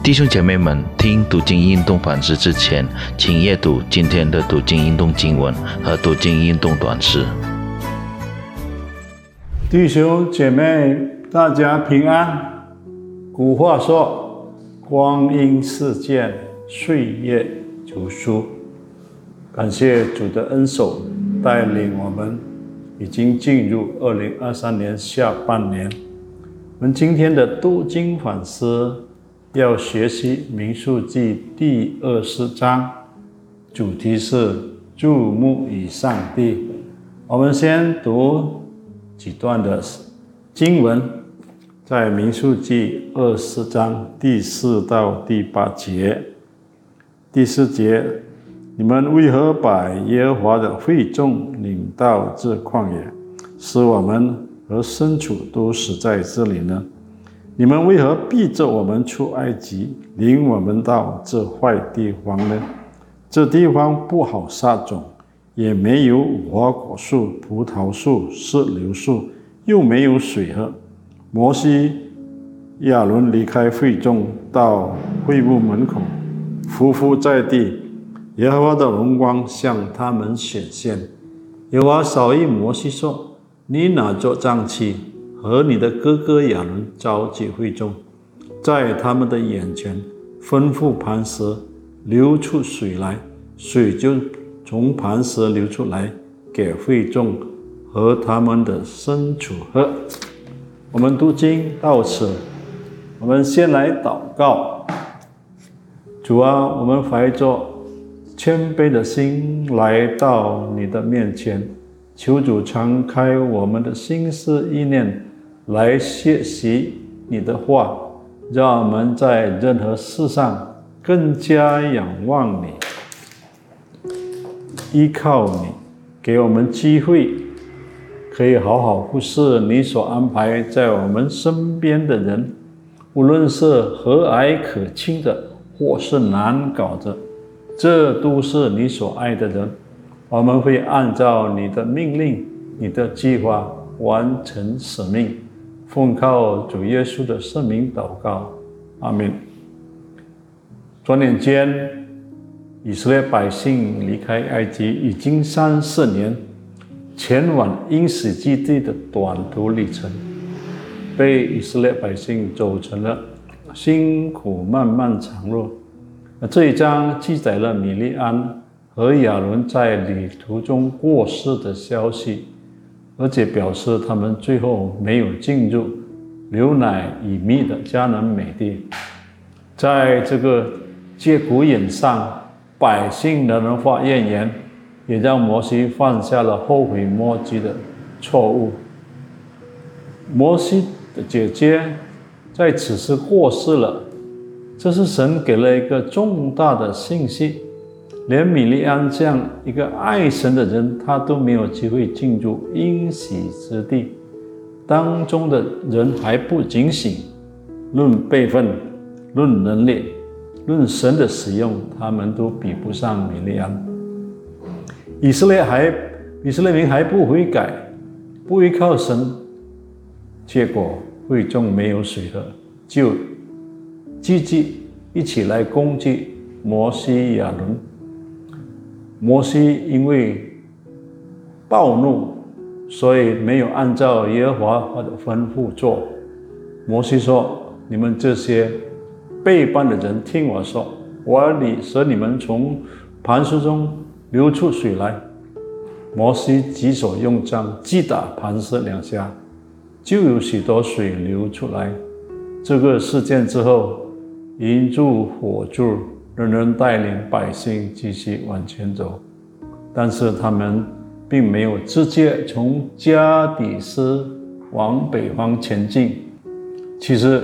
弟兄姐妹们，听读经运动反思之前，请阅读今天的读经运动经文和读经运动短诗。弟兄姐妹，大家平安。古话说：“光阴似箭，岁月如梭。”感谢主的恩手带领我们，已经进入二零二三年下半年。我们今天的读经反思。要学习《民数记》第二十章，主题是注目以上帝。我们先读几段的经文，在《民数记》二十章第四到第八节。第四节，你们为何把耶和华的会众领到这旷野，使我们和牲畜都死在这里呢？你们为何逼着我们出埃及，领我们到这坏地方呢？这地方不好撒种，也没有无花果树、葡萄树、石榴树，又没有水喝。摩西、亚伦离开会众，到会幕门口，匍匐在地。耶和华的荣光向他们显现。耶和华扫意摩西说：“你拿着杖器。”和你的哥哥亚伦召集会众，在他们的眼前吩咐磐石流出水来，水就从磐石流出来，给会众和他们的牲畜喝。我们读经到此，我们先来祷告。主啊，我们怀着谦卑的心来到你的面前，求主敞开我们的心思意念。来学习你的话，让我们在任何事上更加仰望你，依靠你，给我们机会，可以好好服侍你所安排在我们身边的人，无论是和蔼可亲的，或是难搞的，这都是你所爱的人。我们会按照你的命令、你的计划完成使命。奉靠主耶稣的圣名祷告，阿门。转眼间，以色列百姓离开埃及已经三四年，前往应许之地的短途旅程，被以色列百姓走成了辛苦漫漫长路。这一章记载了米利安和亚伦在旅途中过世的消息。而且表示他们最后没有进入牛奶与蜜的迦南美地，在这个节骨眼上，百姓的人发怨言，也让摩西犯下了后悔莫及的错误。摩西的姐姐在此时过世了，这是神给了一个重大的信息。连米利安这样一个爱神的人，他都没有机会进入应许之地。当中的人还不警醒，论辈分、论能力、论神的使用，他们都比不上米利安。以色列还以色列民还不悔改，不依靠神，结果会众没有水喝，就积极一起来攻击摩西亚伦。摩西因为暴怒，所以没有按照耶和华的吩咐做。摩西说：“你们这些背叛的人，听我说，我要你使你们从磐石中流出水来。”摩西举手用杖击打磐石两下，就有许多水流出来。这个事件之后，银柱火柱。人人带领百姓继续往前走，但是他们并没有直接从加底斯往北方前进。其实，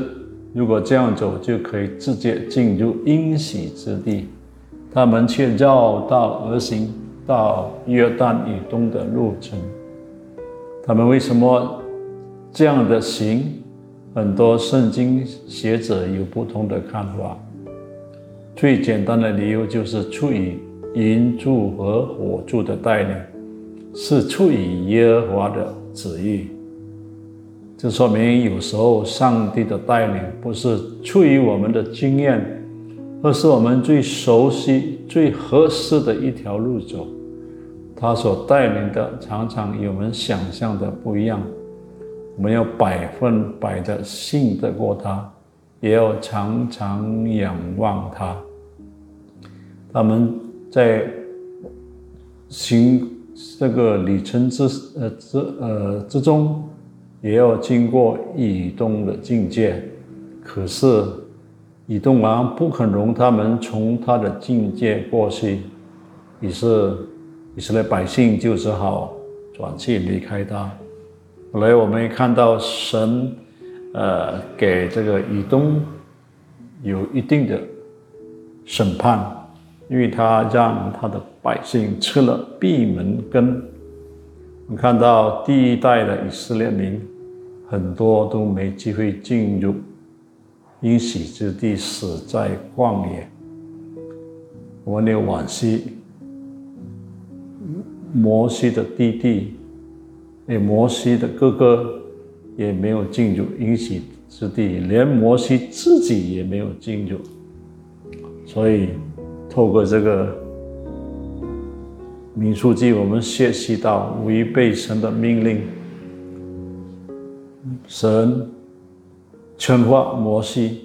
如果这样走，就可以直接进入应许之地。他们却绕道而行，到约旦以东的路程。他们为什么这样的行？很多圣经学者有不同的看法。最简单的理由就是出于银柱和火柱的带领，是出于耶和华的旨意。这说明有时候上帝的带领不是出于我们的经验，而是我们最熟悉、最合适的一条路走。他所带领的常常与我们想象的不一样。我们要百分百的信得过他，也要常常仰望他。他们在行这个旅程之呃之呃之中，也要经过以东的境界。可是以东王不肯容他们从他的境界过去，于是以色列百姓就只好转去离开他。后来我们看到神，呃，给这个以东有一定的审判，因为他让他的百姓吃了闭门羹。我们看到第一代的以色列民，很多都没机会进入应许之地，死在旷野。我们有惋惜，摩西的弟弟。那摩西的哥哥也没有进入应许之地，连摩西自己也没有进入。所以，透过这个民数记，我们学习到违背神的命令，神劝化摩西，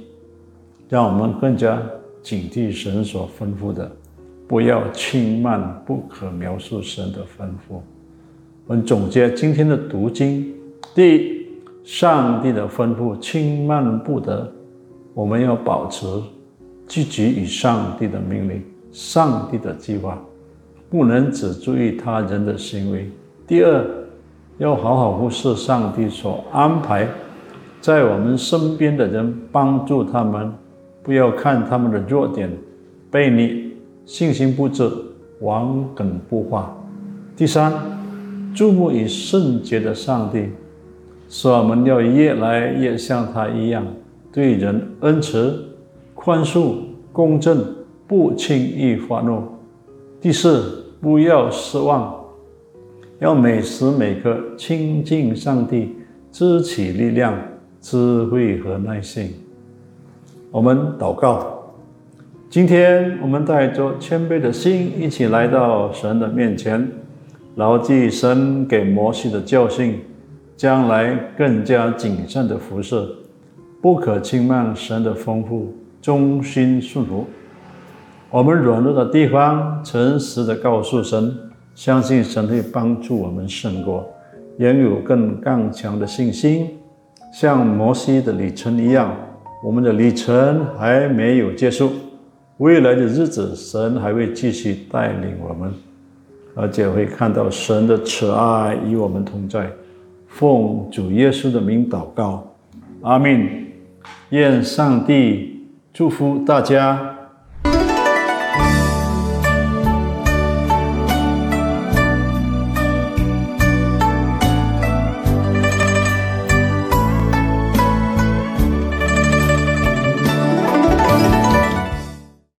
让我们更加警惕神所吩咐的，不要轻慢不可描述神的吩咐。我们总结今天的读经：第一，上帝的吩咐轻慢不得，我们要保持积极与上帝的命令、上帝的计划，不能只注意他人的行为。第二，要好好忽视上帝所安排在我们身边的人，帮助他们，不要看他们的弱点，被你信心不足、顽梗不化。第三。注目于圣洁的上帝，使我们要越来越像他一样，对人恩慈、宽恕、公正，不轻易发怒。第四，不要失望，要每时每刻亲近上帝，支起力量、智慧和耐心。我们祷告，今天我们带着谦卑的心，一起来到神的面前。牢记神给摩西的教训，将来更加谨慎的服侍，不可轻慢神的丰富，忠心顺服。我们软弱的地方，诚实的告诉神，相信神会帮助我们胜过，拥有更刚强的信心。像摩西的旅程一样，我们的旅程还没有结束，未来的日子，神还会继续带领我们。而且会看到神的慈爱与我们同在，奉主耶稣的名祷告，阿门。愿上帝祝福大家。